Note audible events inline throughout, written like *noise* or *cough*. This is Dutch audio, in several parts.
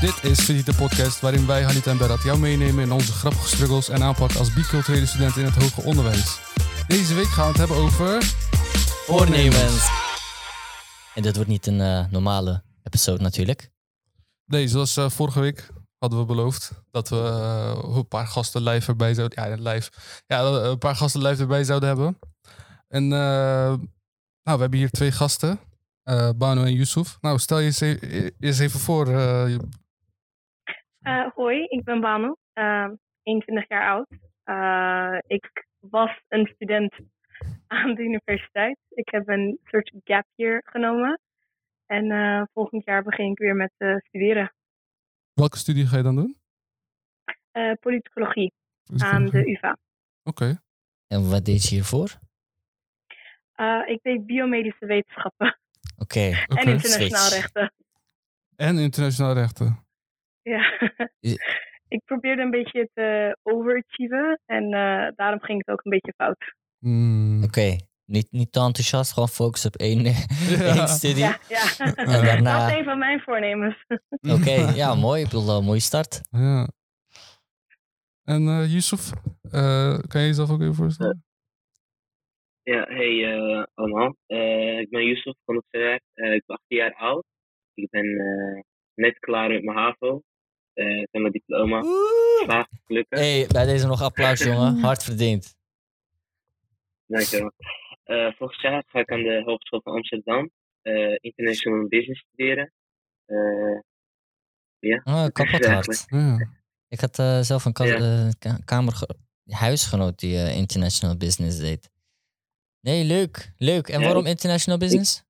Dit is Studie de podcast waarin wij, Halit en Berat, jou meenemen in onze grappige struggles en aanpak als biculturele studenten in het hoger onderwijs. Deze week gaan we het hebben over... Voornemens. En dit wordt niet een eh, normale episode natuurlijk. Nee, zoals eh, vorige week hadden we beloofd dat we eh, een paar gasten live erbij zouden... Ja, live. Ja, eh, een paar gasten live erbij zouden hebben. En eh, nou, we hebben hier twee gasten. eh Bano en Yusuf. Nou, stel je eens e- eens even voor. eh, Eh, hoi, ik ben Banu, eh, 21 jaar oud. Eh, ik was een student *laughs* aan de universiteit. Ik heb een soort gap year genomen. En eh, volgend jaar begin ik weer met eh, studeren. welke studie ga je dan doen? Eh, politicologie aan de UvA. Oké. En wat deed je hiervoor? Eh, ik deed biomedische wetenschappen Oké. En internationaal Switch. rechten. En internationaal rechten. *laughs* Ja. *laughs* Ik probeerde een beetje te overachieven en eh, daarom ging het ook een beetje fout. Hmm. Oké. Niet, niet te enthousiast, gewoon focus op één, Ja. *laughs* één studie. Ja, ja. En daarna... Dat is een van mijn voornemens. Oké, ja, mooi. Ik bedoel, uh, mooie start. Ja. En eh Yusuf, eh, kan je jezelf ook even voorstellen? Ja, hey eh, allemaal. Eh, ik ben Yusuf van het Verwerk. Eh, ik ben 18 jaar oud. Ik ben eh, net klaar met mijn HAVO. Eh, ik heb mijn diploma. Slaagd, gelukkig. hey, bij deze nog applaus, jongen. Hard verdiend. Dankjewel. Eh volgend jaar ga ik aan de Hogeschool van Amsterdam eh, International Business studeren. Eh, ja, Oh, hard. Ik had eh, zelf een ka- Ja. eh, ka- kamerge- huisgenoot die eh, international business deed. Nee, leuk. Leuk. En Ja, waarom international business?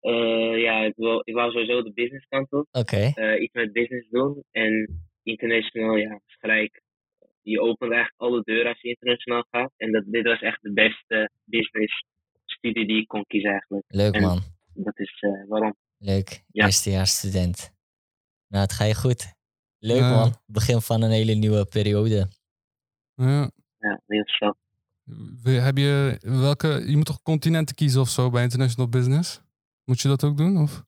Eh, ja, ik, wil, ik wou sowieso de business kant op. Oké. eh, iets met business doen. En international, ja, is gelijk. Je opent eigenlijk alle deuren als je internationaal gaat. En dat, dit was echt de beste business studie die ik kon kiezen eigenlijk. Leuk, En- man. Dat is eh, waarom. Leuk. Ja. Eerstejaars student. Nou, het ga je goed. Leuk, Ja. man. Begin van een hele nieuwe periode. Ja. Ja, heel snel. Heb je, welke, je moet toch continenten kiezen of zo bij international business? Moet je dat ook doen? Of?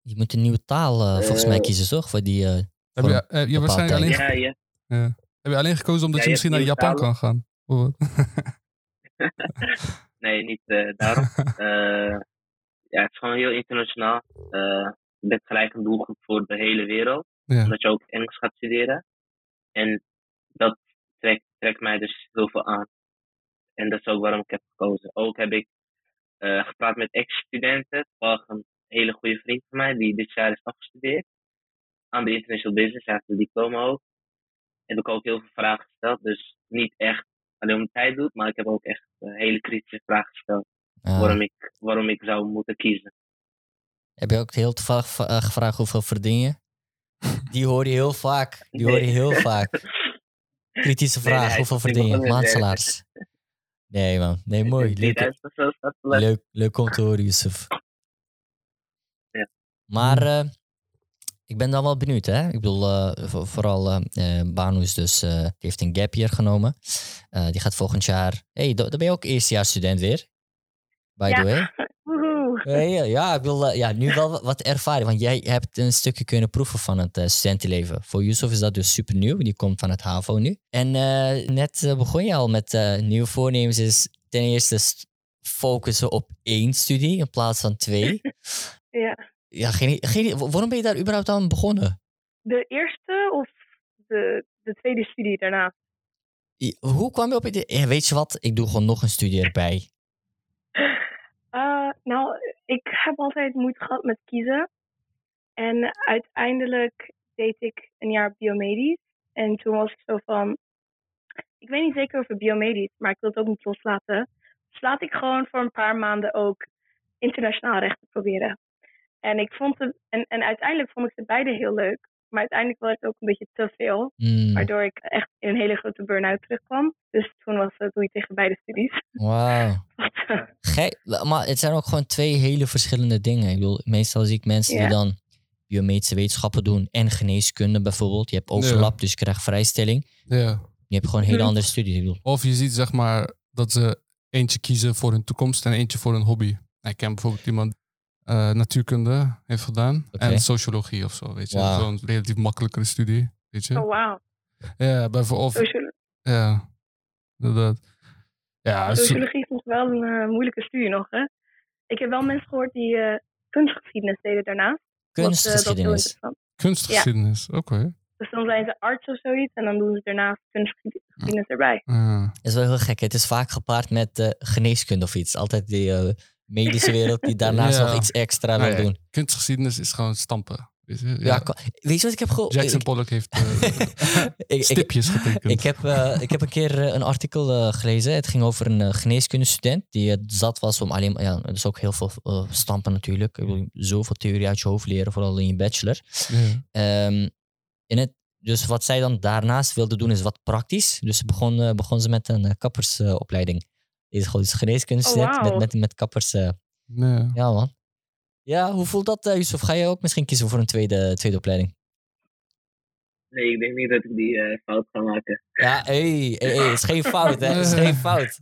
Je moet een nieuwe taal eh, volgens mij Eh. kiezen, toch? Voor die, eh, Heb je, eh, je, waarschijnlijk alleen, Ja, ja. ja. heb je alleen gekozen omdat Ja, je je misschien naar Japan kan gaan? *laughs* Nee, niet eh, daarom. *laughs* Eh, ja, het is gewoon heel internationaal. Eh je bent gelijk een doelgroep voor de hele wereld. ja. Omdat je ook Engels gaat studeren. En dat trekt, trekt mij dus heel veel aan. En dat is ook waarom ik heb gekozen. Ook heb ik eh, gepraat met ex-studenten. Toevallig een hele goede vriend van mij, die dit jaar is afgestudeerd. Aan de International Business, hij heeft een diploma ook. Heb ik ook heel veel vragen gesteld. Dus niet echt alleen om tijd doet, maar ik heb ook echt eh, hele kritische vragen gesteld. eh, Waarom, ik, waarom ik zou moeten kiezen. Heb je ook heel toevallig va- eh, gevraagd hoeveel verdien je? *laughs* Die hoor je heel vaak. Die hoor je heel vaak. Kritische vraag, nee, hoeveel verdien je? Maandsalaris. Nee man, nee mooi. Leuk, 3000 of zo staat leuk, leuk om te horen, Yusuf. Ja. Maar eh, ik ben dan wel benieuwd, hè? Ik bedoel, eh, vo- vooral Banu is dus, die heeft een gap year genomen. Die gaat volgend jaar... hey, dan dan ben je ook eerstejaarsstudent weer. By Ja. the way. *laughs* Woehoe. Ja, ik wil eh, ja, nu wel wat- ervaring. Want jij hebt een stukje kunnen proeven van het eh, studentenleven. Voor Yusuf is dat dus super nieuw. Die komt van het HAVO nu. En eh, net begon je al met nieuwe voornemens. Is ten eerste st- focussen op één studie in plaats van twee. *laughs* Ja. Ja, geen, geen, waarom ben je daar überhaupt aan begonnen? De eerste of de, de tweede studie daarna? Hoe kwam je op het idee? Weet je wat? Ik doe gewoon nog een studie erbij. Eh, nou, ik heb altijd moeite gehad met kiezen. En uiteindelijk deed ik een jaar biomedisch. En toen was ik zo van, ik weet niet zeker over biomedisch, maar ik wil het ook niet loslaten. Dus laat ik gewoon voor een paar maanden ook internationaal rechten proberen. En ik vond het, en, en uiteindelijk vond ik ze beide heel leuk. Maar uiteindelijk was het ook een beetje te veel. Hmm, Waardoor ik echt in een hele grote burn-out terugkwam. Dus toen was het doe je tegen beide studies. Wauw. *laughs* Gek, maar het zijn ook gewoon twee hele verschillende dingen. Ik bedoel, meestal zie ik mensen die dan biomedische wetenschappen doen en geneeskunde bijvoorbeeld. Je hebt overlap, dus je krijgt vrijstelling. Ja. Je hebt gewoon hele Mhm. andere studies. Ik bedoel, Of je ziet zeg maar dat ze eentje kiezen voor hun toekomst en eentje voor hun hobby. Ik ken bijvoorbeeld iemand, eh, natuurkunde heeft gedaan. En sociologie of zo, weet je. Wauw. Zo'n relatief makkelijkere studie, weet je. Oh, wauw. Ja, bijvoorbeeld. Sociolo- Ja, inderdaad. Ja, so- Sociologie is nog wel een eh, moeilijke studie nog, hè? Ik heb wel mensen gehoord die eh, kunstgeschiedenis deden. Wat, heel Kunstgeschiedenis. interessant. kunstgeschiedenis, oké. Dus dan zijn ze arts of zoiets en dan doen ze daarnaast kunstgeschiedenis erbij. Ja. Dat is wel heel gek. Het is vaak gepaard met geneeskunde of iets. Altijd die eh, medische wereld die daarnaast Ja. nog iets extra Nou wil ja, doen. kunstgeschiedenis is gewoon stampen. Weet je, Ja. weet je wat ik heb gehoord? Jackson Pollock heeft eh, *laughs* ik, stipjes getekend. ik, heb, eh, ik heb een keer eh, een artikel gelezen. Het ging over een geneeskundestudent die zat was om alleen maar... Ja, is ook heel veel stampen natuurlijk. Ik bedoel, zoveel theorie uit je hoofd leren, vooral in je bachelor. Ehm, in het, dus wat zij dan daarnaast wilde doen is wat praktisch. Dus ze begon, begon ze met een kappersopleiding. Deze is gewoon dus geneeskundestudent Oh, met, met, met kappers... eh, Ja. ja man. Ja, hoe voelt dat, uh, Yusuf? Ga je ook misschien kiezen voor een tweede, tweede opleiding? Nee, ik denk niet dat ik die eh, fout ga maken. Ja, hey, hey, is geen fout, hè? Het is geen *laughs* fout.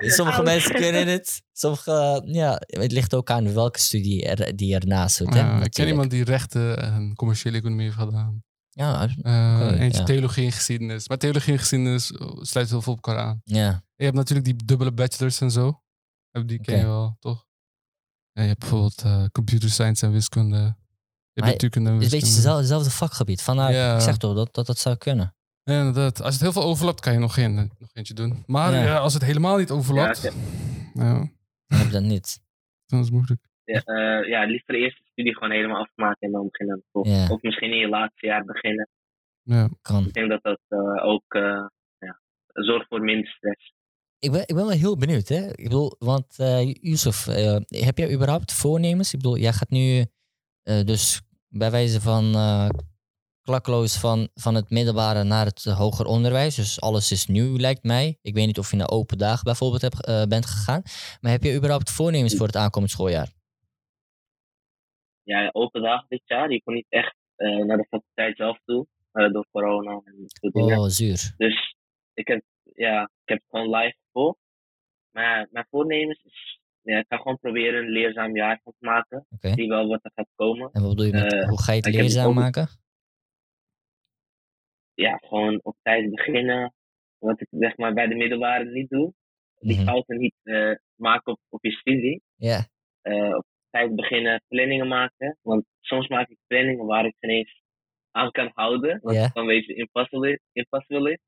Sommige mensen kunnen het. Sommige, eh, ja, het ligt ook aan welke studie er, die ernaast zit. Hè? Ja, ik ken iemand die rechten en commerciële economie heeft gedaan. Ja, Eh, eentje ja. theologie en geschiedenis. Maar theologie en geschiedenis eh, sluit heel veel op elkaar aan. ja. Je hebt natuurlijk die dubbele bachelors en zo. Eh, Die ken je wel, toch? Ja, je hebt bijvoorbeeld eh, computer science en wiskunde. Je hebt Maar natuurkunde en Het is een beetje wiskunde. hetzelfde, vakgebied. Vandaar, Ja. ik zeg toch dat, dat dat zou kunnen. Ja, inderdaad. Als het heel veel overlapt, kan je nog, geen, nog eentje doen. Maar Ja. ja, als het helemaal niet overlapt, Ja, ja, Dan heb je dat niet. dan is het moeilijk. Ja, eh, ja, liever de eerste studie gewoon helemaal afmaken en dan beginnen. Of misschien in je laatste jaar beginnen. Ja. Kan. Ik denk dat dat eh, ook eh, ja, zorgt voor minder stress. Ik ben, ik ben wel heel benieuwd, hè? Ik bedoel, want eh Yusuf, eh, heb jij überhaupt voornemens? Ik bedoel, jij gaat nu eh, dus bij wijze van eh klakloos van, van het middelbare naar het eh, hoger onderwijs. Dus alles is nieuw, lijkt mij. Ik weet niet of je naar open dagen bijvoorbeeld hebt, eh, bent gegaan. Maar heb je überhaupt voornemens voor het aankomend schooljaar? Ja, open dag dit jaar. Je kon niet echt eh, naar de faculteit zelf toe. eh, door corona en dat soort dingen. Oh, zuur. Dus ik heb, ja, ik heb het gewoon live gevolgd. Maar mijn voornemens is, ja, ik ga gewoon proberen een leerzaam jaar van te maken. Zie wel wat er gaat komen. En wat bedoel je met, Eh, hoe ga je het leerzaam maken? Ja, gewoon op tijd beginnen. Wat ik zeg maar bij de middelbare niet doe. Die Mhm. fouten niet maken op, op je studie. Ja, op tijd beginnen planningen maken. Want soms maak ik planningen waar ik geen eens aan kan houden. Ja. het dan een beetje impossible is.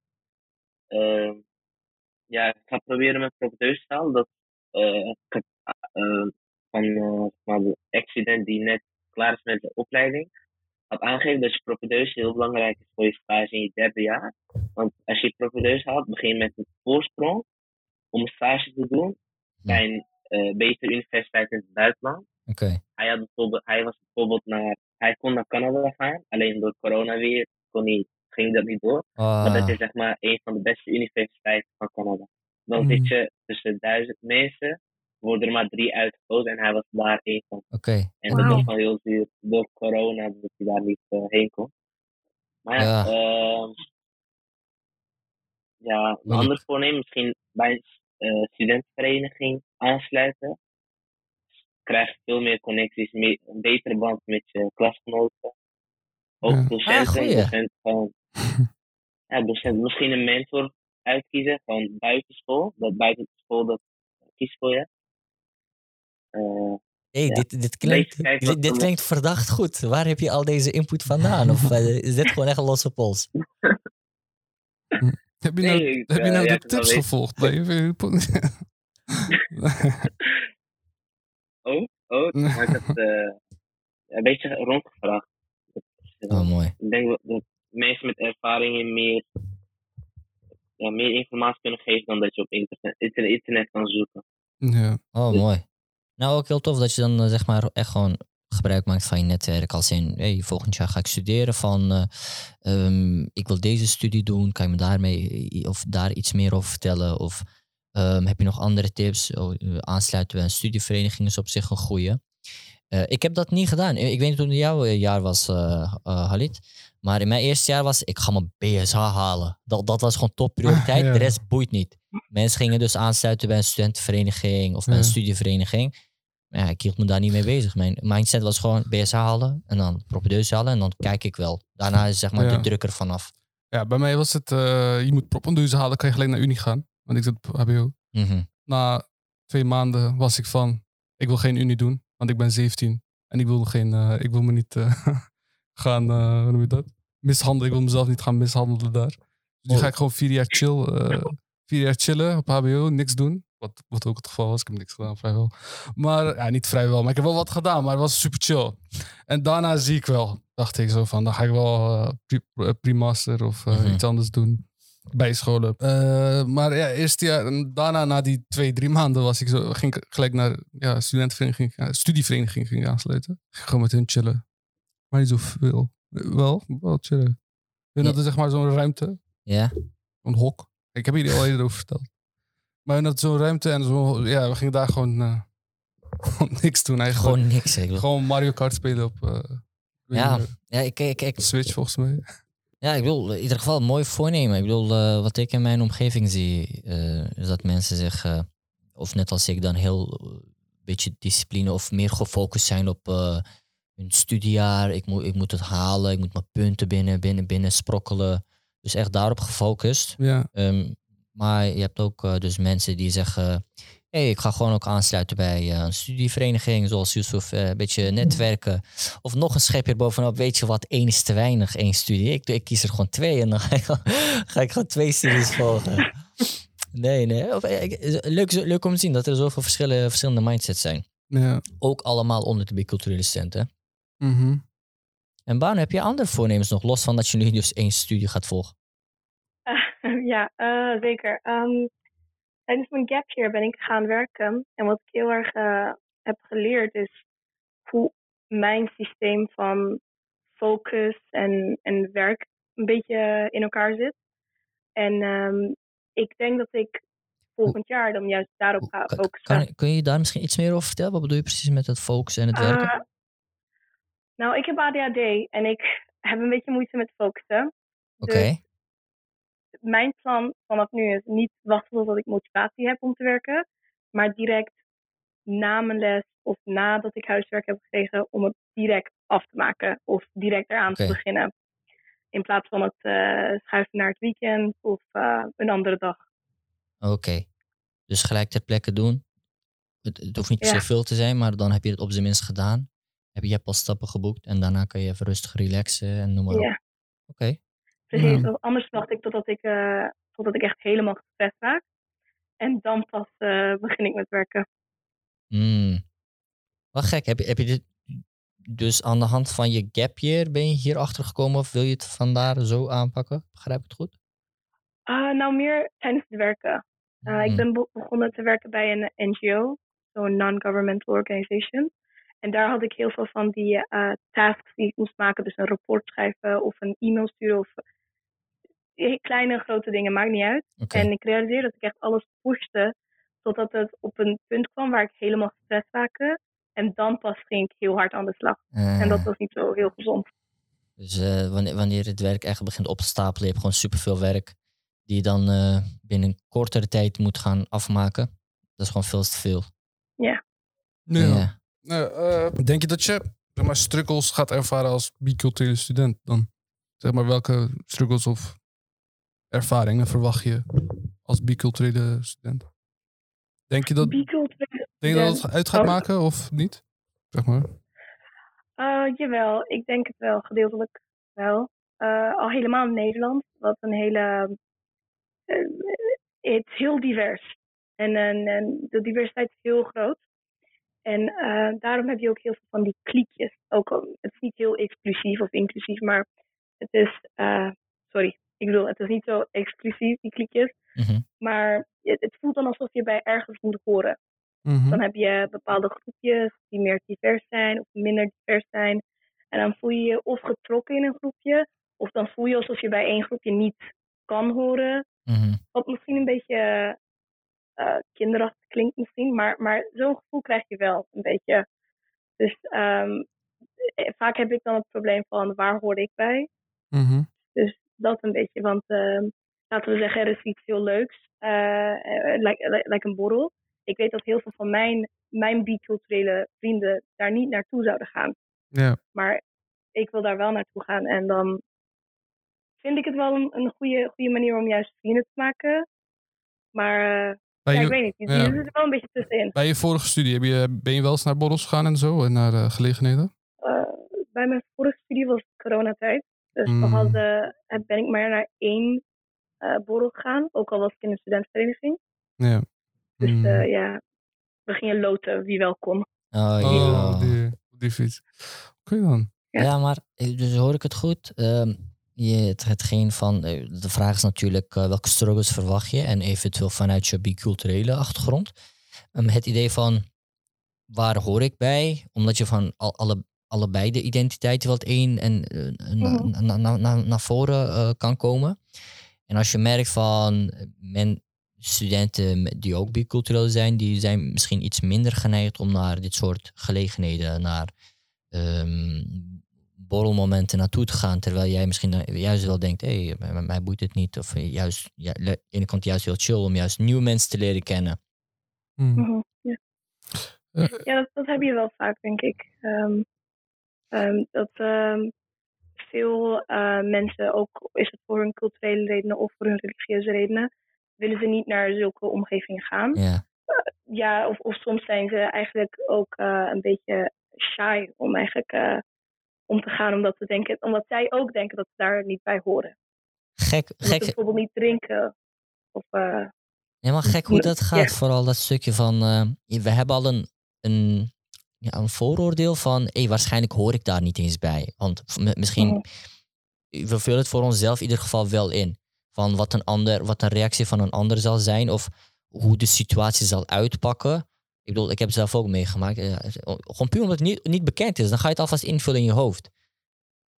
Ehm, ja, ik ga proberen met propedeusstaal. Dat heb, eh, van eh, maar de ex-student die net klaar is met de opleiding. Had aangegeven dat je propedeus heel belangrijk is voor je stage in je derde jaar. Want als je propedeus haalt, begin je met een voorsprong om een stage te doen bij een betere universiteit in het buitenland. Oké. Hij, had bijvoorbeeld, hij was bijvoorbeeld naar, hij kon naar Canada gaan, alleen door corona weer kon niet, ging dat niet door. Maar dat Ah, is zeg maar een van de beste universiteiten van Canada. Dan Mhm. zit je tussen duizend mensen, worden er maar drie uitgekozen en hij was daar één van. Oké. En dat was wel heel zuur door corona dat hij daar niet eh, heen kon. Maar ja, Ja. ehm, ja een ander voornemen, misschien bij een eh, studentenvereniging aansluiten. Krijg je veel meer connecties, meer, een betere band met je klasgenoten. Ook Ja. Ah, docenten, docenten gewoon, *laughs* ja, docenten, misschien een mentor uitkiezen, gewoon buiten school. Dat buiten school dat kiest voor je. Eh, Hey, Ja. dit, dit, klinkt, dit, klinkt verdacht goed. Waar heb je al deze input vandaan? Of eh, *laughs* is dit gewoon echt een losse pols? Heb je nou, Nee, ik, heb je nou ja, de tips gevolgd? *laughs* Oh, oh, maar ik heb *laughs* eh, een beetje rondgevraagd. Oh, mooi. Ik denk dat, mensen met ervaring je meer, ja, meer informatie kunnen geven dan dat je op internet, internet, internet kan zoeken. ja. Oh, Dus- mooi. Nou, ook heel tof dat je dan eh, zeg maar echt gewoon gebruik maakt van je netwerk. Als in, hey, volgend jaar ga ik studeren van, eh, ehm, ik wil deze studie doen. Kan je me daarmee of daar iets meer over vertellen? Of ehm, heb je nog andere tips? Oh, eh, aansluiten bij een studievereniging is op zich een goeie. Eh, ik heb dat niet gedaan. Ik weet niet hoe het jouw eh, jaar was, Halid. Maar in mijn eerste jaar was, ik ga mijn BSH halen. Dat, dat was gewoon topprioriteit. Ah, ja. De rest boeit niet. Mensen gingen dus aansluiten bij een studentenvereniging of bij een studievereniging. Ja, ik hield me daar niet mee bezig. Mijn mindset was gewoon BSH halen en dan propedeuse halen en dan kijk ik wel. Daarna is zeg maar Ja. de druk er vanaf. Ja, bij mij was het, je moet propenduizen halen, kan je gelijk naar Unie gaan. Want ik zit op HBO. Mhm. Na twee maanden was ik van, ik wil geen Unie doen, want ik ben 17. En ik wil, geen, eh, ik wil me niet eh, *laughs* gaan, eh, hoe noem je dat? Mishandelen. Ik wil mezelf niet gaan mishandelen daar. Dus nu ga ik gewoon vier jaar chill, vier jaar chillen op HBO, niks doen. Wat, wat ook het geval was. Ik heb niks gedaan, vrijwel. Maar, ja, niet vrijwel, maar ik heb wel wat gedaan, maar het was super chill. En daarna zie ik wel, dacht ik zo van, dan ga ik wel pre- pre-master of Mhm. iets anders doen. Bijscholen. Eh, maar ja, eerste jaar, en daarna na die twee, drie maanden was ik zo, ging ik gelijk naar ja, studentenvereniging, ja, studievereniging ging ik aansluiten. Ging gewoon met hun chillen. Maar niet zoveel. Wel, wel chillen. Hun Ja. hadden zeg maar zo'n ruimte, Ja, een hok. Ik heb jullie al eerder over verteld. Maar hun hadden zo'n ruimte en zo, ja, we gingen daar gewoon, eh, *laughs* gewoon niks doen eigenlijk. gewoon niks. Ik bedoel. Gewoon Mario Kart spelen op eh, Ja. Ja, ik, ik, ik, Switch volgens mij. Ja, ik bedoel, in ieder geval een mooi voornemen. Ik bedoel, eh, wat ik in mijn omgeving zie, eh, is dat mensen zich, eh, of net als ik, dan heel beetje discipline of meer gefocust zijn op hun studiejaar. Ik moet, ik moet het halen, ik moet mijn punten binnen, binnen, binnen sprokkelen. Dus echt daarop gefocust. Ja, Ehm, maar je hebt ook dus mensen die zeggen... hey, ik ga gewoon ook aansluiten bij eh, een studievereniging, zoals Yusuf, eh, een beetje netwerken. Of nog een schepje bovenop, weet je wat, één is te weinig, één studie. Ik, ik kies er gewoon twee en dan ga ik, gewoon- *laughs* ga ik gewoon twee studies volgen. Nee, nee. Of, eh, ik- leuk, leuk om te zien dat er zoveel verschillende, verschillende mindsets zijn. ja. Ook allemaal onder de biculturele studenten. Mhm. En Baan, heb je andere voornemens nog, los van dat je nu dus één studie gaat volgen? *laughs* ja, eh, zeker. Ehm, tijdens mijn gap year ben ik gaan werken. En wat ik heel erg eh, heb geleerd is hoe mijn systeem van focus en, en werk een beetje in elkaar zit. En ehm, ik denk dat ik volgend jaar dan juist daarop ga focussen. kan, kun je daar misschien iets meer over vertellen? Wat bedoel je precies met het focussen en het werken? Ah, nou, ik heb ADHD en ik *laughs* heb een beetje moeite met focussen. Oké. dus mijn plan vanaf nu is niet wachten totdat ik motivatie heb om te werken, maar direct na mijn les of nadat ik huiswerk heb gekregen om het direct af te maken of direct eraan te beginnen. In plaats van het eh, schuiven naar het weekend of eh, een andere dag. Oké. Dus gelijk ter plekke doen. Het, het hoeft niet per se Ja. veel te zijn, maar dan heb je het op zijn minst gedaan. Heb je, hebt al stappen geboekt en daarna kan je even rustig relaxen en noem maar op. Ja, Oké. Precies. Ja. Anders wacht ik totdat ik, eh, totdat ik echt helemaal gestrest raak. En dan pas eh, begin ik met werken. Hmm. Wat gek. Heb je, heb je dit dus aan de hand van je gap year ben je hier achter gekomen of wil je het vandaar zo aanpakken? Begrijp ik het goed? Ah, nou, meer tijdens het werken. Uh, Ik Hmm. ben be- begonnen te werken bij een NGO, zo'n non-governmental organization. En daar had ik heel veel van die eh, tasks die ik moest maken. Dus een rapport schrijven of een e-mail sturen of eh, kleine, grote dingen, maakt niet uit. En ik realiseerde dat ik echt alles pushte totdat het op een punt kwam waar ik helemaal gestrest raakte. En dan pas ging ik heel hard aan de slag. En dat Ah. was niet zo heel gezond. Dus eh, wanneer, wanneer het werk echt begint op te stapelen, je hebt gewoon superveel werk die je dan eh, binnen kortere tijd moet gaan afmaken. Dat is gewoon veel te veel. Ja. Ja. Nou, eh, denk je dat je zeg maar, struggles gaat ervaren als biculturele student dan? Zeg maar, welke struggles of ervaringen verwacht je als biculturele student? Denk je dat, denk je dat het uit gaat Oh. maken of niet? Zeg maar. Uh, jawel, ik denk het wel, gedeeltelijk wel. Uh, al helemaal in Nederland, wat een hele. Uh, het is heel divers. En, en, en de diversiteit is heel groot. En uh, daarom heb je ook heel veel van die kliekjes. Ook al, het is niet heel exclusief of inclusief, maar het is. Sorry, ik bedoel, het is niet zo exclusief, die kliekjes. Mhm. Maar het, het voelt dan alsof je bij ergens moet horen. Mhm. Dan heb je bepaalde groepjes die meer divers zijn of minder divers zijn. En dan voel je je of getrokken in een groepje, of dan voel je alsof je bij één groepje niet kan horen. Mhm. Wat misschien een beetje uh, kinderachtig klinkt misschien, maar, maar zo'n gevoel krijg je wel een beetje. Dus um, vaak heb ik dan het probleem van waar hoor ik bij? Mhm. Dus dat een beetje, want uh, laten we zeggen er is iets heel leuks, uh, lijkt like, like een borrel ik weet dat heel veel van mijn mijn biculturele vrienden daar niet naartoe zouden gaan. Ja. Maar ik wil daar wel naartoe gaan. En dan vind ik het wel een, een goede, goede manier om juist vrienden te maken. Maar uh, bij ja, je, ik weet niet, je ja. zit er wel een beetje tussenin. Bij je vorige studie, heb je, ben je wel eens naar borrels gegaan en zo? En naar uh, gelegenheden? Uh, bij mijn vorige studie was het coronatijd. Dus Mm. we hadden, ben ik maar naar één uh, borrel gegaan. Ook al was ik in een studentenvereniging. Ja. Dus Mm. uh, ja, we gingen loten wie wel kon. Oh, Oh, ja. die, die fiets. Oké dan. Ja. Ja, maar eh, dus hoor ik het goed? Ehm, je, het, hetgeen van, eh, de vraag is natuurlijk uh, welke struggles verwacht je en eventueel vanuit je biculturele achtergrond. Um, het idee van waar hoor ik bij, omdat je van al, alle, allebei de identiteiten het een en uh, Mhm. naar na, na, na, naar voren uh, kan komen. En als je merkt van men, studenten die ook bicultureel zijn, die zijn misschien iets minder geneigd om naar dit soort gelegenheden, naar um, borrelmomenten naartoe te gaan, terwijl jij misschien juist wel denkt, hé, hey, mij boeit het niet. Of juist, ja, de ene kant juist heel chill om juist nieuwe mensen te leren kennen. Hmm. Mm -hmm. Ja, ja dat, dat, heb je wel vaak, denk ik. Um, um, dat veel uh, mensen, ook is het voor hun culturele redenen of voor hun religieuze redenen, willen ze niet naar zulke omgevingen gaan. Ja, uh, ja of, of soms zijn ze eigenlijk ook uh, een beetje shy om eigenlijk om te gaan, omdat, ze denken, omdat zij ook denken dat ze daar niet bij horen. Gek, omdat gek. Ze bijvoorbeeld niet drinken. Of, maar gek hoe dat gaat. Ja. Vooral dat stukje van, uh, we hebben al een, een, ja, een vooroordeel van, hé, hey, waarschijnlijk hoor ik daar niet eens bij. Want misschien, we vullen het voor onszelf in ieder geval wel in. Van wat een, ander, wat een reactie van een ander zal zijn of hoe de situatie zal uitpakken. Ik bedoel, ik heb het zelf ook meegemaakt. Uh, gewoon puur omdat het niet, niet bekend is. Dan ga je het alvast invullen in je hoofd.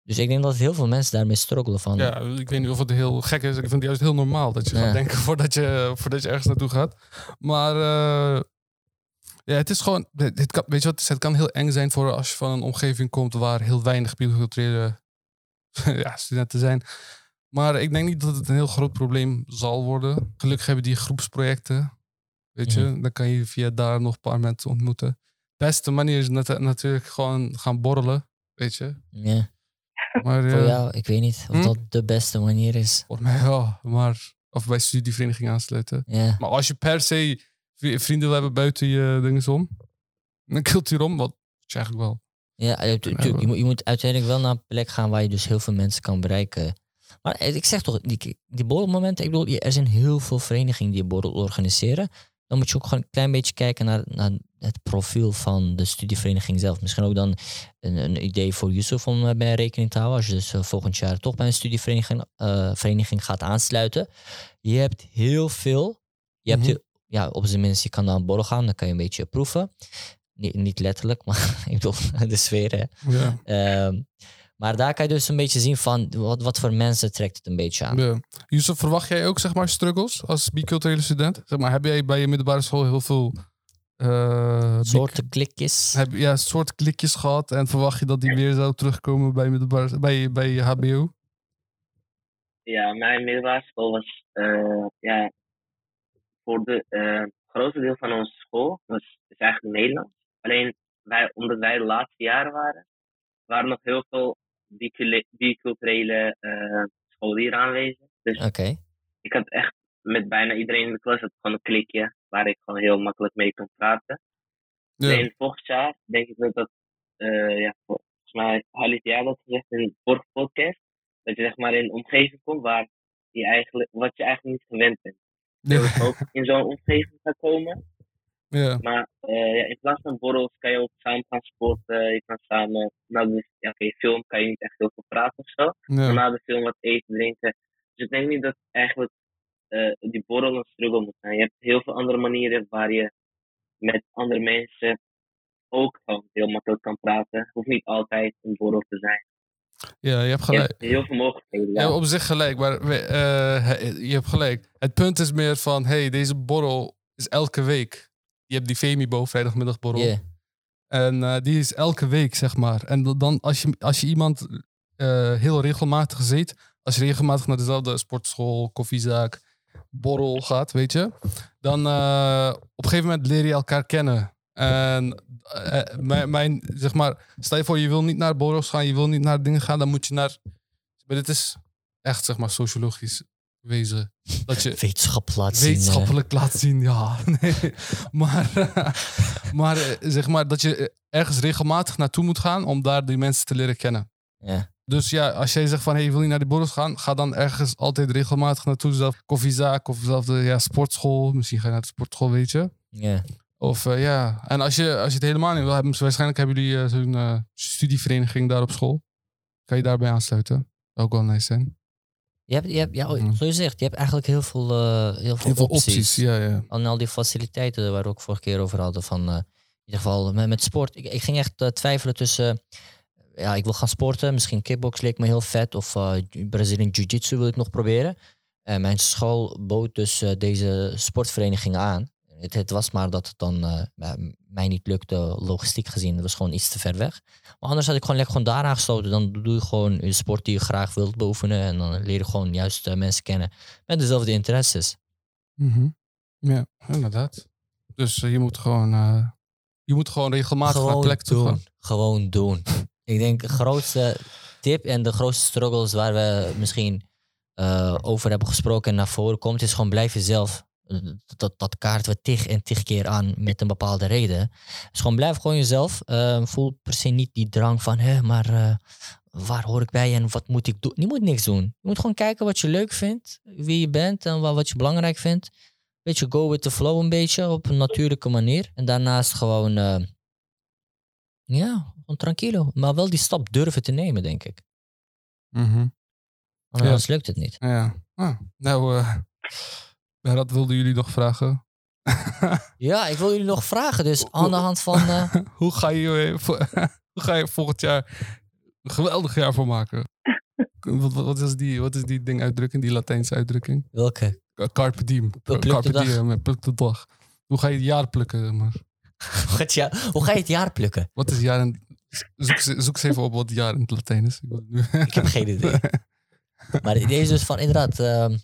Dus ik denk dat heel veel mensen daarmee struggelen van... Ja, ik weet niet of het heel gek is. Ik vind het juist heel normaal dat je Ja. gaat denken voordat je, voordat je ergens naartoe gaat. Maar uh, ja, het is gewoon... Het kan, weet je wat, het kan heel eng zijn voor als je van een omgeving komt waar heel weinig biculturele *laughs* ja, studenten zijn. Maar ik denk niet dat het een heel groot probleem zal worden. Gelukkig hebben die groepsprojecten. Weet je, Mhm. dan kan je via daar nog een paar mensen ontmoeten. De beste manier is nat natuurlijk gewoon gaan borrelen. Weet je. Ja. Maar, Voor eh, jou, ik weet niet of hm? dat de beste manier is. Voor mij wel, maar... Of bij studievereniging aansluiten. Ja. Maar als je per se vrienden hebben buiten je dingen om, een cultuur om, wat is eigenlijk wel. Ja, eh, tu- Ja, tuurlijk. Je moet, je moet uiteindelijk wel naar een plek gaan waar je dus heel veel mensen kan bereiken. Maar eh, ik zeg toch, die, die borrelmomenten, ik bedoel, er zijn heel veel verenigingen die borrel organiseren. Dan moet je ook gewoon een klein beetje kijken naar, naar het profiel van de studievereniging zelf. Misschien ook dan een, een idee voor Yusuf om eh, bij rekening te houden. Als je dus eh, volgend jaar toch bij een studievereniging vereniging gaat aansluiten. Je hebt heel veel. Je hebt Mhm. Ja, op zijn minst, je kan naar een borrel gaan, dan kan je een beetje proeven. Niet, niet letterlijk, *laughs* maar ik bedoel, de sfeer. Hè. Ja. Ehm, maar daar kan je dus een beetje zien van wat, wat voor mensen trekt het een beetje aan. ja. Yusuf, verwacht jij ook zeg maar struggles als biculturele student? Zeg maar, heb jij bij je middelbare school heel veel eh, Soorten klikjes. heb, ja, soort klikjes gehad en verwacht je dat die weer zou terugkomen bij, middelbare, bij, bij je HBO? Ja, mijn middelbare school was, eh, ja, voor de eh, grootste deel van onze school was, is eigenlijk Nederlands. Alleen, wij, omdat wij de laatste jaren waren, waren nog heel veel biculturele eh scholieren aanwezig. Dus Oké. ik had echt met bijna iedereen in de klas had gewoon een klikje waar ik gewoon heel makkelijk mee kon praten. Ja. Alleen volgend jaar denk ik dat dat, eh, ja, volgens mij Halit jij dat gezegd in de vorige podcast, dat je zeg maar in een omgeving komt waar je eigenlijk, wat je eigenlijk niet gewend bent. Ja. Dat ik ook in zo'n omgeving ga komen. Ja. Maar eh, ja, in plaats van borrels kan je ook samen gaan sporten. Je kan samen, nou dus, ja, film kan je niet echt heel veel praten of zo. Maar na de film wat eten, drinken. Dus ik denk niet dat eigenlijk eh, die borrel een struggle moet zijn. Je hebt heel veel andere manieren waar je met andere mensen ook gewoon heel makkelijk kan praten. Het hoeft niet altijd een borrel te zijn. Ja, je hebt Je gelijk. hebt heel veel mogelijkheden. Ja, Ja. op zich gelijk, maar eh, je hebt gelijk. Het punt is meer van, hey, deze borrel is elke week. Je hebt die Femibo, vrijdagmiddagborrel. Yeah. En eh, die is elke week, zeg maar. En da- dan, als je, als je iemand eh, heel regelmatig ziet, als je regelmatig naar dezelfde sportschool, koffiezaak, borrel gaat, weet je, dan eh, op een gegeven moment leer je elkaar kennen. En eh, mijn, mijn, zeg maar, stel je voor, je wil niet naar borrels gaan, je wil niet naar dingen gaan, dan moet je naar. Maar dit is echt, zeg maar, sociologisch wezen. Dat je Wetenschap laat zien. eh. wetenschappelijk laat zien, ja. *laughs* Nee. Maar, *laughs* maar eh, zeg maar dat je ergens regelmatig naartoe moet gaan om daar die mensen te leren kennen. Ja. Dus ja, als jij zegt van, hey, wil je naar die borrels gaan? Ga dan ergens altijd regelmatig naartoe. Zelf koffiezaak of zelf de ja, sportschool. Misschien ga je naar de sportschool, weet je. Ja. Of eh, ja, en als je, als je het helemaal niet wil hebben, waarschijnlijk hebben jullie eh, zo'n eh, studievereniging daar op school. Kan je daarbij aansluiten. Ook wel nice zijn. Je hebt, je hebt, ja, Mhm. zo je zegt, je hebt eigenlijk heel veel, heel veel, Heel veel opties. opties, ja, ja. En al die faciliteiten waar we ook vorige keer over hadden. Van, in ieder geval met, met sport. Ik, ik ging echt twijfelen tussen... ja, ik wil gaan sporten. Misschien kickbox leek me heel vet. Of eh Brazilian Jiu-Jitsu wil ik nog proberen. En mijn school bood dus deze sportvereniging aan. Het, het was maar dat het dan eh, mij niet lukte, logistiek gezien. Dat was gewoon iets te ver weg. Maar anders had ik gewoon lekker gewoon daar aangesloten. Dan doe je gewoon een sport die je graag wilt beoefenen. En dan leer je gewoon juist eh, mensen kennen met dezelfde interesses. Mhm. Ja, inderdaad. Dus eh, je moet gewoon, je moet gewoon regelmatig naar plekken toe doen. gaan. Gewoon doen. Ik denk de grootste tip en de grootste struggles waar we misschien over hebben gesproken en naar voren komt, is gewoon blijf jezelf. Eh, Dat, dat kaarten we tig en tig keer aan met een bepaalde reden. Dus gewoon blijf gewoon jezelf. Eh, voel per se niet die drang van, hé, maar eh, waar hoor ik bij en wat moet ik doen? Je moet niks doen. Je moet gewoon kijken wat je leuk vindt, wie je bent en wa- wat je belangrijk vindt. Beetje go with the flow een beetje op een natuurlijke manier. En daarnaast gewoon, ja, gewoon tranquilo. Maar wel die stap durven te nemen, denk ik. Mhm. Anders lukt het niet. Ja. Ah, nou, eh dat wilden jullie nog vragen. *laughs* Ja, ik wil jullie nog vragen. Dus aan de hand van... eh, *laughs* hoe, ga je, *laughs* hoe ga je volgend jaar een geweldig jaar voor maken? wat, wat, wat is die, wat is die ding uitdrukking, die Latijnse uitdrukking? welke? Carpe diem. Pluk de Carpe dag. diem, pluk de dag. Hoe ga je het jaar plukken? Maar? Wat ja, hoe ga je het jaar plukken? Wat is jaar in... Zoek, ze- zoek eens even op wat jaar in het Latijn is. Ik heb geen idee. Maar het idee is dus van inderdaad... ehm,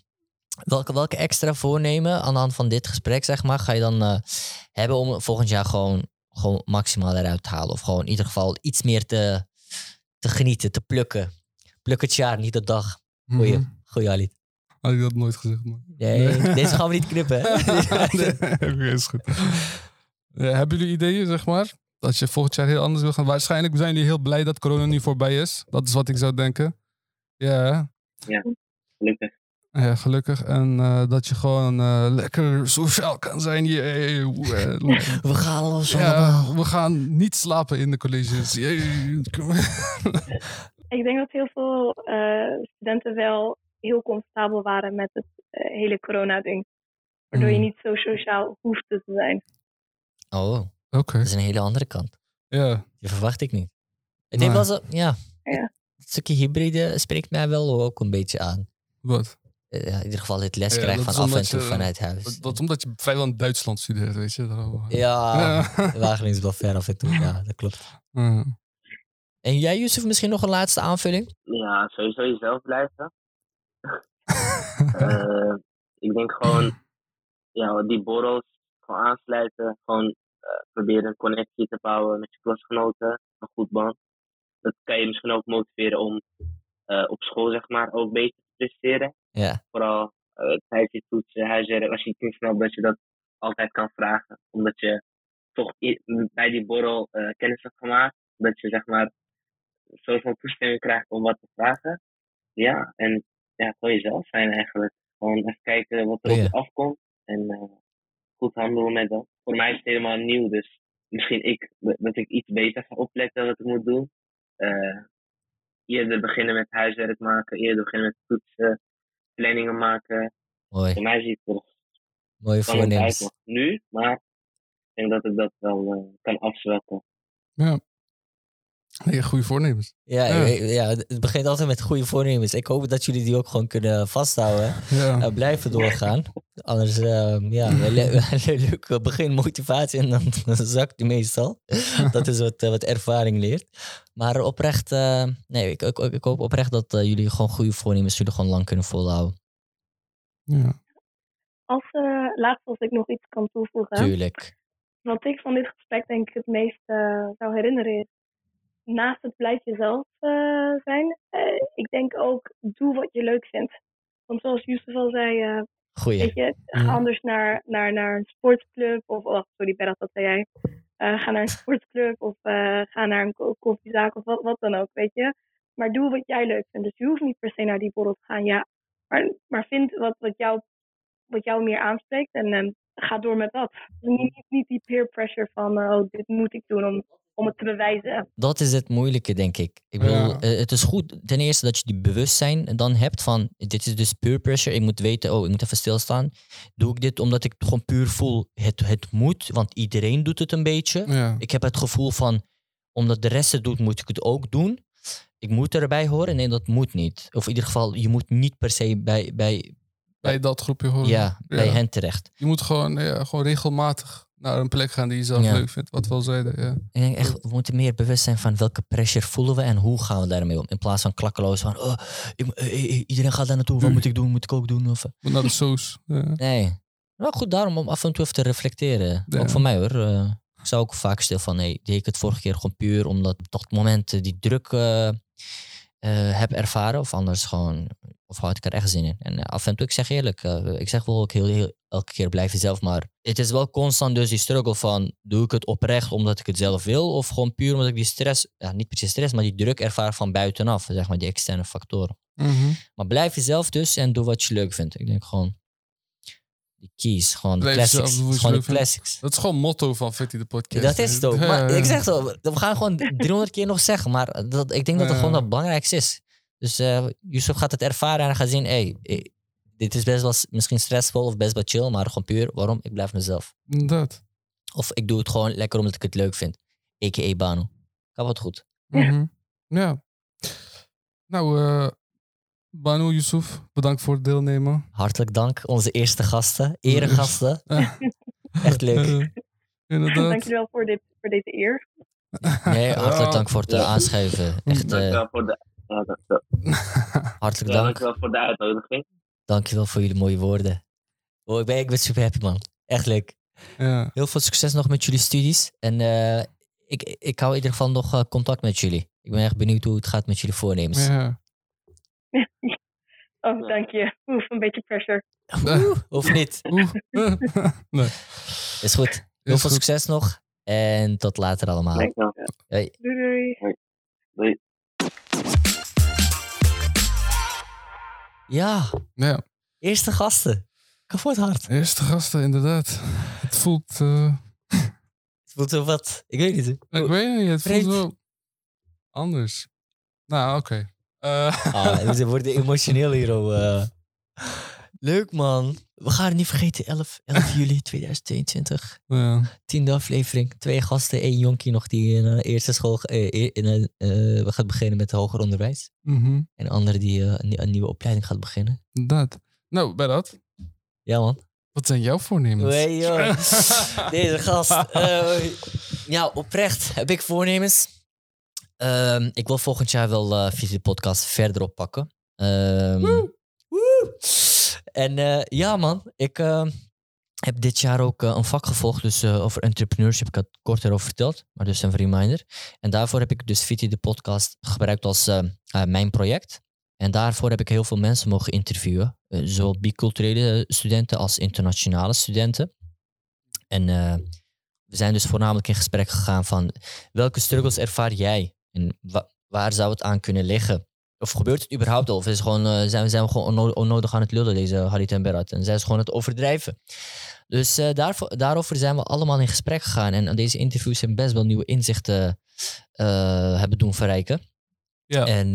welke, welke extra voornemen aan de hand van dit gesprek, zeg maar, ga je dan eh, hebben om volgend jaar gewoon, gewoon maximaal eruit te halen? Of gewoon in ieder geval iets meer te, te genieten, te plukken. Pluk het jaar, niet de dag. Goeie, Mhm. goeie Ali. Had ik dat nooit gezegd, man. Nee, *laughs* deze gaan we niet knippen. *laughs* nee, oké, is goed. Ja, hebben jullie ideeën, zeg maar? Dat je volgend jaar heel anders wil gaan? Waarschijnlijk zijn jullie heel blij dat corona nu voorbij is. Dat is wat ik zou denken. Ja, Gelukkig. Ja gelukkig. En eh, dat je gewoon eh, lekker sociaal kan zijn. Jee, eh, *laughs* We gaan los ja, allemaal. we gaan niet slapen in de colleges. Jee. *laughs* Ik denk dat heel veel eh, studenten wel heel comfortabel waren met het hele corona-ding. Waardoor je Mm. niet zo sociaal hoeft te zijn. Oh, Oké, dat is een hele andere kant. ja. Die verwacht ik niet. Wel zo, ja. Ja. Het stukje hybride spreekt mij wel ook een beetje aan. Wat? Eh, Ja, in ieder geval het les Ja, van af en toe je- vanuit huis. Dat, dat is omdat je vrijwel in Duitsland studeert, weet je. Daarom. Ja, *laughs* Ja. Wageningen is wel ver af en toe. Ja, dat klopt. Ja. En jij, Yusuf, misschien nog een laatste aanvulling? Ja, sowieso jezelf blijven. *laughs* Eh, ik denk gewoon, *clears throat* ja, die borrels gewoon aansluiten. Gewoon eh, proberen een connectie te bouwen met je klasgenoten. Een goed band. Dat kan je misschien ook motiveren om eh, op school, zeg maar, ook beter te presteren. Ja, Vooral eh, tijdens je toetsen, huiswerk, als je het niet snapt, dat je dat altijd kan vragen. Omdat je toch bij die borrel eh, kennis hebt gemaakt. Dat je, zeg maar, van toestemming krijgt om wat te vragen. Ja, en ja, gewoon jezelf zijn eigenlijk. Gewoon even kijken wat er Oh ja. op je afkomt. En eh, goed handelen met dat. Voor mij is het helemaal nieuw, dus misschien ik, dat ik iets beter ga opletten wat ik moet doen. Eerder beginnen met huiswerk maken, eerder beginnen met toetsen, planningen maken. Voor mooi. mij ziet het er Mooie voornemens. nu, maar ik denk dat ik dat wel eh, kan afzwakken. ja. Nee, goede voornemens. Ja, Ja. eh, ja, het begint altijd met goede voornemens. Ik hoop dat jullie die ook gewoon kunnen vasthouden. Ja. en blijven doorgaan. Anders, ehm, ja, *laughs* een le- een leuke begin motivatie en dan, *laughs* dan zakt die meestal. *laughs* Dat is wat, eh, wat ervaring leert. Maar oprecht, eh, nee, ik, ik, ik hoop oprecht dat eh, jullie gewoon goede voornemens jullie gewoon lang kunnen volhouden. ja. Als eh, laatste, als ik nog iets kan toevoegen. Tuurlijk. wat ik van dit gesprek denk ik het meest eh, zou herinneren is, naast het blijf jezelf eh, zijn, eh, ik denk ook doe wat je leuk vindt. Want zoals Yusuf al zei, eh, weet je, ga Mhm. anders naar, naar, naar een sportclub of, oh, sorry Berat, dat zei jij. Ga naar een sportclub of ga naar een ko- koffiezaak of wat, wat dan ook, weet je. Maar doe wat jij leuk vindt. Dus je hoeft niet per se naar die borrel te gaan, ja. Maar, maar vind wat, wat, jou, wat jou meer aanspreekt en ga door met dat. Dus niet, niet, die peer pressure van, oh, dit moet ik doen om, om het te bewijzen. Dat is het moeilijke, denk ik. Ik bedoel, Ja. eh, het is goed ten eerste dat je die bewustzijn dan hebt van, dit is dus peer pressure. Ik moet weten, oh, ik moet even stilstaan. Doe ik dit omdat ik gewoon puur voel, het, het moet, want iedereen doet het een beetje. Ja. Ik heb het gevoel van, omdat de rest het doet, moet ik het ook doen. Ik moet erbij horen. Nee, dat moet niet. Of in ieder geval, je moet niet per se bij, bij, Bij dat groepje horen. ja, bij Ja. hen terecht. Je moet gewoon, ja, gewoon regelmatig naar een plek gaan die je zelf Ja. leuk vindt. Wat we al zeiden. Ja. Ik denk echt, we moeten meer bewust zijn van welke pressure voelen we en hoe gaan we daarmee om. In plaats van klakkeloos van, oh, eh, eh, iedereen gaat daar naartoe, wat moet ik doen, moet ik ook doen? Of, Moet naar de soos. Ja. nee. Nou goed, daarom om af en toe even te reflecteren. Ja. Ook voor mij hoor. Eh, ik zou ook vaak stil van, nee, deed ik het vorige keer gewoon puur omdat ik op dat moment eh, die druk eh, eh, heb ervaren. Of anders gewoon, of had ik er echt zin in. En eh, af en toe, ik zeg eerlijk, eh, ik zeg wel ook heel, heel, elke keer blijf jezelf. Maar het is wel constant dus die struggle van, doe ik het oprecht omdat ik het zelf wil? Of gewoon puur omdat ik die stress, ja, niet per se stress, maar die druk ervaar van buitenaf. Zeg maar, die externe factoren. Mhm. Maar blijf jezelf dus en doe wat je leuk vindt. Ik denk gewoon, die keys, gewoon de Blijf classics. Gewoon de classics. Dat is gewoon motto van Fitty de podcast. Dat is het ook. Maar ik zeg zo, we gaan gewoon *laughs* 300 keer nog zeggen. Maar dat, ik denk dat het gewoon het belangrijkste is. Dus eh Yusuf gaat het ervaren en gaat zien, hey, eh, dit is best wel misschien stressvol of best wel chill, maar gewoon puur, waarom? Ik blijf mezelf. Inderdaad. Of ik doe het gewoon lekker omdat ik het leuk vind. A.k.a. Banu. Gaat wat goed. Mhm. Ja. Nou, eh Banu Yusuf, bedankt voor het deelnemen. Hartelijk dank, onze eerste gasten, eregasten. Eh, *laughs* Echt leuk. eh, inderdaad. Dank jullie wel voor, dit, voor deze eer. Nee, hartelijk Ja. dank voor het eh, aanschuiven. Echt eh, Dankjewel voor de, hartelijk ja, dank. dankjewel voor de uitnodiging. Dankjewel voor jullie mooie woorden. Oh, ik, ben, ik ben super happy, man. Echt leuk. ja. Heel veel succes nog met jullie studies. En eh, ik, ik hou in ieder geval nog eh, contact met jullie. Ik ben echt benieuwd hoe het gaat met jullie voornemens. ja. Oh, dank je. Oef, een beetje pressure. *laughs* Of niet? *laughs* Nee. Is goed. Heel Is veel goed. succes nog. En tot later allemaal. Dankjewel. Doei doei. Doei. Ja, Ja, eerste gasten. Kapot hard. eerste gasten, inderdaad. Het voelt... eh, Het voelt zo wat. Ik weet niet. ik weet niet, het voelt wel anders. Nou, oké. Eh, Ah, we worden emotioneel hier. eh. Leuk man. We gaan het niet vergeten. 11, 11 *laughs* juli 2022. ja. Tiende aflevering. Twee gasten. één jonkie nog die in een eerste school eh, in een, eh, gaat beginnen met hoger onderwijs. Mhm. En een andere die eh, een, nie- een nieuwe opleiding gaat beginnen. Inderdaad. Nou, bij dat. Ja man. Wat zijn jouw voornemens? Hey, joh. *laughs* Deze gast. eh, *laughs* ja, oprecht heb ik voornemens. Ehm, ik wil volgend jaar wel via de podcast verder oppakken. Ehm, woe. En eh, ja, man, ik eh, heb dit jaar ook eh, een vak gevolgd, dus over entrepreneurship. Ik had het kort erover verteld, maar dus een reminder. En daarvoor heb ik dus Viti de podcast gebruikt als mijn project. En daarvoor heb ik heel veel mensen mogen interviewen, zowel biculturele studenten als internationale studenten. En we zijn dus voornamelijk in gesprek gegaan van welke struggles ervaar jij en wa- waar zou het aan kunnen liggen? Of gebeurt het überhaupt al? Of is gewoon, eh, zijn, we- zijn we gewoon onno- onnodig aan het lullen, deze Harit en Berat? En zijn ze gewoon het overdrijven? Dus eh, daarvoor, daarover zijn we allemaal in gesprek gegaan. En deze interviews hebben best wel nieuwe inzichten eh, hebben doen verrijken. Ja. En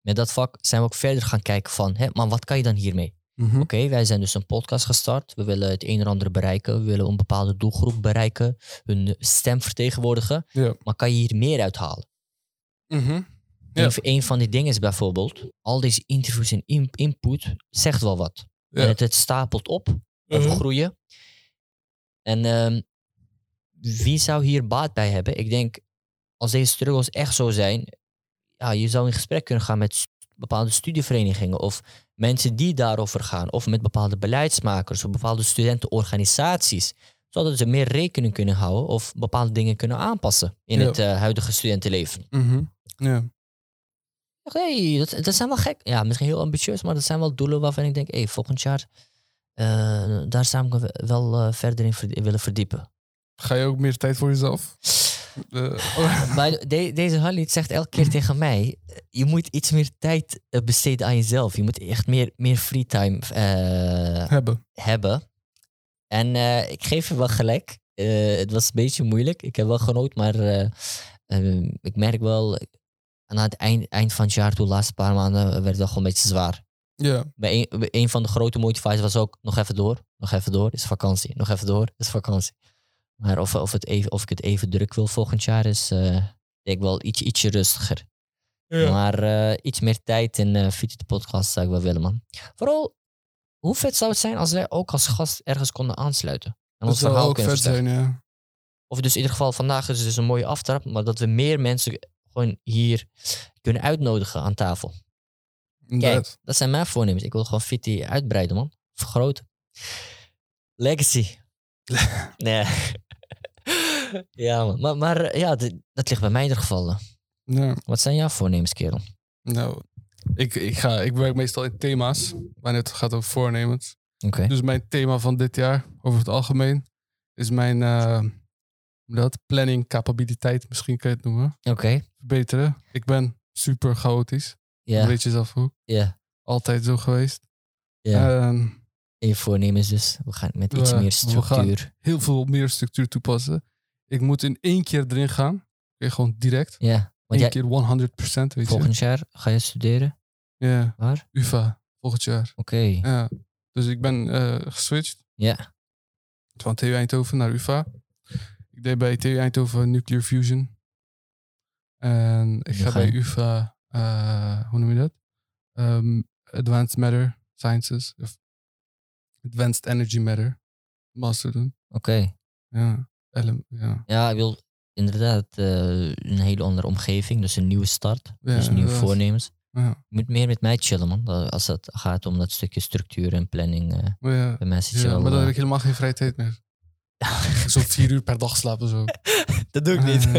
met dat vak zijn we ook verder gaan kijken van, hè, maar wat kan je dan hiermee? Mhm. Oké, wij zijn dus een podcast gestart. We willen het een en ander bereiken. We willen een bepaalde doelgroep bereiken. Hun stem vertegenwoordigen. Ja. Maar kan je hier meer uithalen? Ja. Een, van die dingen is bijvoorbeeld... al deze interviews en in- input zegt wel wat. Ja. En het, het stapelt op. We Mhm. groeien. En ehm, wie zou hier baat bij hebben? Ik denk, als deze struggles echt zo zijn... Ja, je zou in gesprek kunnen gaan met bepaalde studieverenigingen... of mensen die daarover gaan. Of met bepaalde beleidsmakers of bepaalde studentenorganisaties. zodat ze meer rekening kunnen houden of bepaalde dingen kunnen aanpassen in Ja. het eh, huidige studentenleven. Mhm. Ja. Hey, dat, dat zijn wel gek. Ja, misschien heel ambitieus, maar dat zijn wel doelen waarvan ik denk, hey, volgend jaar, eh, daar zou ik me wel eh, verder in verd- willen verdiepen. Ga je ook meer tijd voor jezelf? Eh, *laughs* Maar de- deze Halid zegt elke keer tegen mij, eh, je moet iets meer tijd eh, besteden aan jezelf. Je moet echt meer, meer free time hebben. hebben. En ik geef je wel gelijk. Het was een beetje moeilijk. Ik heb wel genoten, maar eh, eh, ik merk wel aan het eind, eind van het jaar, toe, de laatste paar maanden, werd het wel gewoon een beetje zwaar. Ja. Bij een, bij een van de grote motivaties was ook nog even door, nog even door, is vakantie. Nog even door, is vakantie. Maar of, of, het even, of ik het even druk wil volgend jaar is, eh, denk ik wel iets, ietsje rustiger. Ja. Maar eh, iets meer tijd in uh, Fiets de podcast zou ik wel willen, man. Vooral, hoe vet zou het zijn als wij ook als gast ergens konden aansluiten? En Dat ons verhaal ook vet zijn, ja. Of dus in ieder geval, vandaag is dus een mooie aftrap, maar dat we meer mensen gewoon hier kunnen uitnodigen aan tafel. Inderdaad. Dat zijn mijn voornemens. Ik wil gewoon Fitty uitbreiden, man. Vergroten. Legacy. *laughs* nee. Ja, man. Maar, maar eh, ja, dat ligt bij mij in ieder geval. eh. Ja. Wat zijn jouw voornemens, kerel? Nou, ik, ik, ga, ik werk meestal in thema's, wanneer het gaat over voornemens. Oké. Dus mijn thema van dit jaar, over het algemeen, is mijn hoe dat, planning capabiliteit, misschien kan je het noemen. Oké. Verbeteren. Ik ben super chaotisch. Ja. Weet je zelf ook. Ja. Altijd zo geweest. Ja. Ehm, En je voornemens dus. We gaan met iets we- meer we gaan- structuur. heel veel meer structuur toepassen. Ik moet in één keer erin gaan. Oké, gewoon direct. Ja. Want Eén jij, keer 100%, weet volgend jaar ga je studeren? Ja, Waar? UvA, volgend jaar. Oké. Ja. Dus ik ben eh, geswitcht Ja. van TU Eindhoven naar UvA. Ik deed bij TU Eindhoven Nuclear Fusion. En ik ga bij UvA, eh, hoe noem je dat? Ehm, Advanced Matter Sciences. Of Advanced Energy Matter. Master doen. Oké. Ja. Ja. Ja, ik wil inderdaad eh, een hele andere omgeving. Dus een nieuwe start. Ja, dus nieuwe voornemens. Ja. Je moet meer met mij chillen, man. Als het gaat om dat stukje structuur en planning. Maar ja, bij mij zit je ja, wel, maar dan heb eh, ik helemaal geen vrije tijd meer. *laughs* Zo vier uur per dag slapen zo. *laughs* dat doe ik niet. *laughs*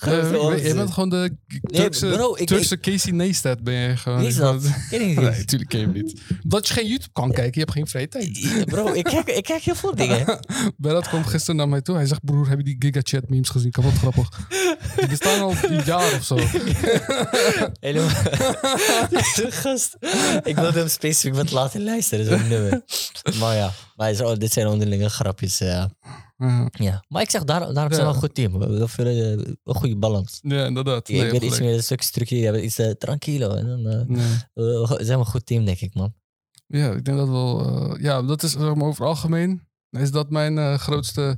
Eh, je, je bent gewoon de Turkse, bro, ik- Turkse Casey Neistat ben je gewoon. Wie is dat? *laughs* Ken ik niet. Nee, natuurlijk ken je hem niet. Omdat je geen YouTube kan kijken, je hebt geen vrije tijd. Bro, ik kijk, ik kijk heel veel *laughs* dingen. Berat kwam gisteren naar mij toe. Hij zegt, broer, heb je die GigaChat memes gezien? Kapot grappig. Die bestaan al een jaar of zo. *laughs* Helemaal. Gast. Ik wilde hem specifiek wat laten luisteren, zo'n nummer. Maar ja, maar zo, dit zijn onderlinge grapjes. ja. Ja, ja. Maar ik zeg, daar, daarom zijn we een goed team. We hebben veel, eh, een goede balans. ja inderdaad. ik Nee, weet je iets meer een stuk structuur, bent iets eh, tranquilo. En dan eh. Nee. eh, zijn we een goed team, denk ik, man. Ja, ik denk dat wel... eh, ja, dat is zeg maar, over het algemeen. Is dat mijn eh, grootste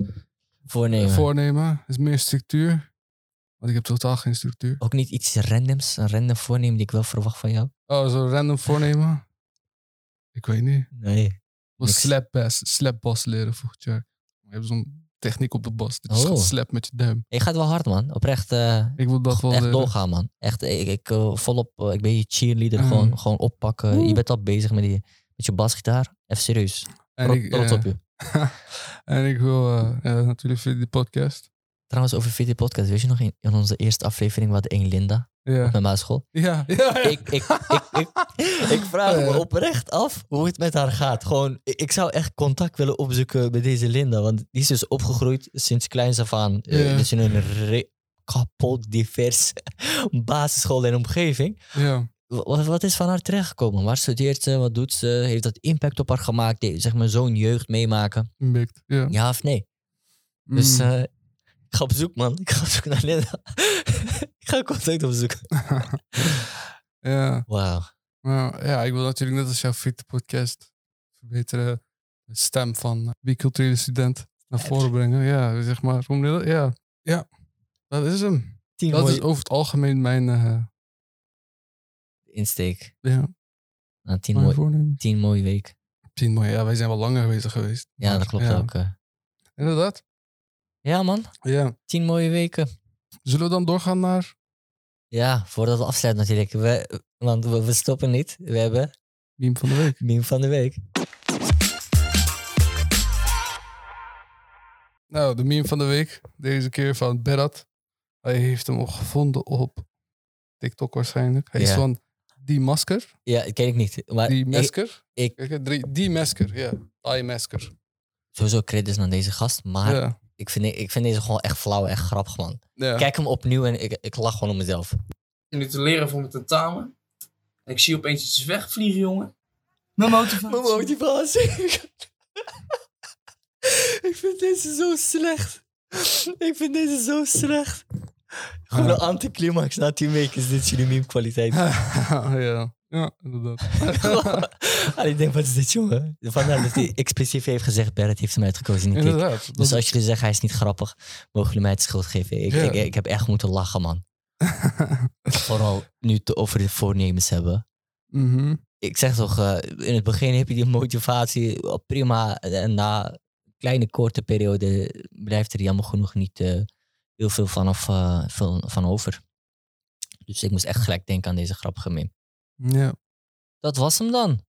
Voornemen. voornemen? Is meer structuur. Want ik heb totaal geen structuur. Ook niet iets randoms, een random voornemen die ik wel verwacht van jou? Oh, zo random voornemen? Ik weet niet. Nee. Ik slap bass, slap bas leren volgend jaar. Je hebt zo'n techniek op de bas. Dat je Oh. gaat slap met je duim. Je gaat wel hard, man. Oprecht. eh, Ik wil dat wel echt doorgaan, man. Echt, ik, ik eh, volop, eh, ik ben je cheerleader, Mm. gewoon, gewoon oppakken. Je bent al bezig met, die, met je basgitaar. Even serieus. En ik, trots op je. *laughs* en ik wil natuurlijk via die podcast. Trouwens, over VT Podcast, weet je nog, in, in onze eerste aflevering, we hadden één Linda op Ja. mijn basisschool. Ja. Ik, ik, ik, ik, ik vraag me oprecht af hoe het met haar gaat. Gewoon, ik, zou echt contact willen opzoeken met deze Linda, want die is dus opgegroeid sinds kleins af aan. eh, dus in een re- kapot divers *laughs* basisschool en omgeving. ja. Wat, wat is van haar terechtgekomen? Waar studeert ze? Wat doet ze? Heeft dat impact op haar gemaakt? Zeg maar zo'n jeugd meemaken? Mikt, ja. Ja of nee? Dus Mm. eh, ik ga op zoek, man. Ik ga op zoek naar Linda. *laughs* ik ga contact opzoeken. *laughs* ja. Wauw. Maar ja, ik wil natuurlijk net als jouw Fit podcast verbeteren de stem van wie culturele student naar voren brengen. Ja, zeg maar. Ja, ja. Dat is hem. Tien Dat mooie is over het algemeen mijn, eh insteek. ja, Nou, tien, mijn mooi, voornemen. tien mooie week. Tien mooi. Ja, wij zijn wel langer bezig geweest. Ja, dat klopt ja. ook. eh. Inderdaad. Ja, man. Ja. Tien mooie weken. Zullen we dan doorgaan naar... Ja, voordat we afsluiten natuurlijk. We, want we, we stoppen niet. We hebben Meme van de week. meme van de week. Nou, de meme van de week. Deze keer van Berat. Hij heeft hem ook gevonden op TikTok waarschijnlijk. Hij is van Die Masker. Ja, dat ken ik niet. Maar Die Masker. ik- Kijk, Die Masker, ja. Die Masker. sowieso credits naar deze gast. Maar Ja. Ik, vind, ik vind deze gewoon echt flauw, echt grappig, man. ja. Kijk hem opnieuw en ik, ik lach gewoon om mezelf. nu te leren voor mijn tentamen. En ik zie opeens iets wegvliegen, jongen. Mijn motivatie. motivatie. *laughs* ik vind deze zo slecht. Ik vind deze zo slecht. Gewoon een anticlimax na tien weken is dit jullie meme kwaliteit. *laughs* ja. Ja, inderdaad. *laughs* *laughs* ah, ik denk, wat is dit, jongen? Vandaar dat hij expliciet heeft gezegd, Barrett heeft hem uitgekozen. Niet inderdaad. Dus als jullie zeggen hij is niet grappig, mogen jullie mij het schuld geven. Ik, Ja. ik, ik heb echt moeten lachen, man. *laughs* Vooral nu het over de voornemens hebben. Mhm. Ik zeg toch, eh, in het begin heb je die motivatie prima. En na een kleine korte periode blijft er jammer genoeg niet eh, heel veel van, of, eh, veel van over. Dus ik moest echt gelijk denken aan deze grappige meme. Ja, Dat was hem dan.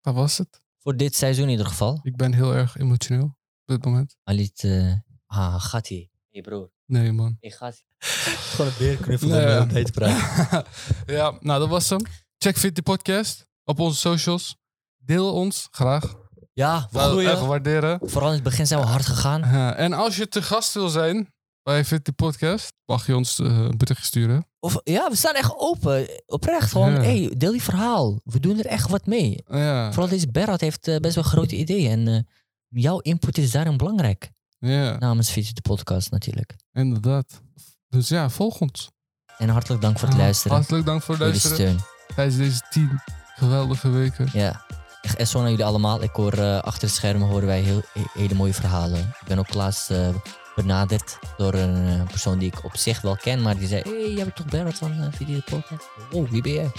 dat was het. Voor dit seizoen in ieder geval. Ik ben heel erg emotioneel op dit moment. Alit, eh ah, gaat hij? Hé broer, Nee, man. ik ga *laughs* Gewoon een beerknuffel Nee, om ja. bij te praten. *laughs* ja, nou, dat was hem. Check Fit die podcast op onze socials. Deel ons graag. Ja, we Zou groeien. echt waarderen. Vooral in het begin zijn we hard gegaan. *laughs* En als je te gast wil zijn bij Fit die podcast, mag je ons eh, een berichtje sturen. Of, ja, we staan echt open. Oprecht. Gewoon, Ja. hey, deel je verhaal. We doen er echt wat mee. Ja, Vooral deze Berat heeft eh, best wel grote ideeën. En eh, jouw input is daarin belangrijk. ja, Namens Fiets de podcast natuurlijk. inderdaad. Dus ja, volg ons. En hartelijk dank voor het Ah, luisteren. Hartelijk dank voor het de luisteren steun. tijdens deze tien geweldige weken. Ja. Echt SO naar jullie allemaal. Ik hoor achter de schermen horen wij heel, he- hele mooie verhalen. Ik ben ook laatst benaderd door een eh, persoon die ik op zich wel ken. Maar die zei, hey, jij bent toch Berat van uh, Video Podcast? Oh, wie ben jij?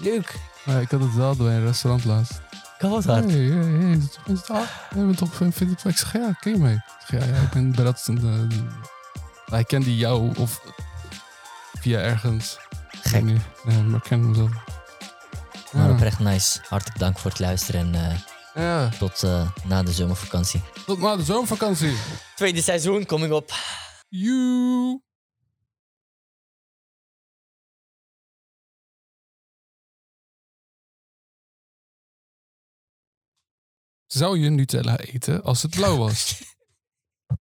Leuk. Ja, ik had het wel bij een restaurant laatst. Kan hard. Hey, hey, hey, is het- jij bent toch van Fit die Ik zeg, ja, ken je mij? Ik zeg, ja, ja, ik ben Berat. van de- Hij kende jou of via ergens. Gek. Nee, maar ik ken hem zo. Ja. oprecht nice. Hartelijk dank voor het luisteren. En eh, Ja, tot eh, na de zomervakantie. tot na de zomervakantie. Tweede seizoen, coming op. You. Zou je Nutella eten als het blauw was? *laughs*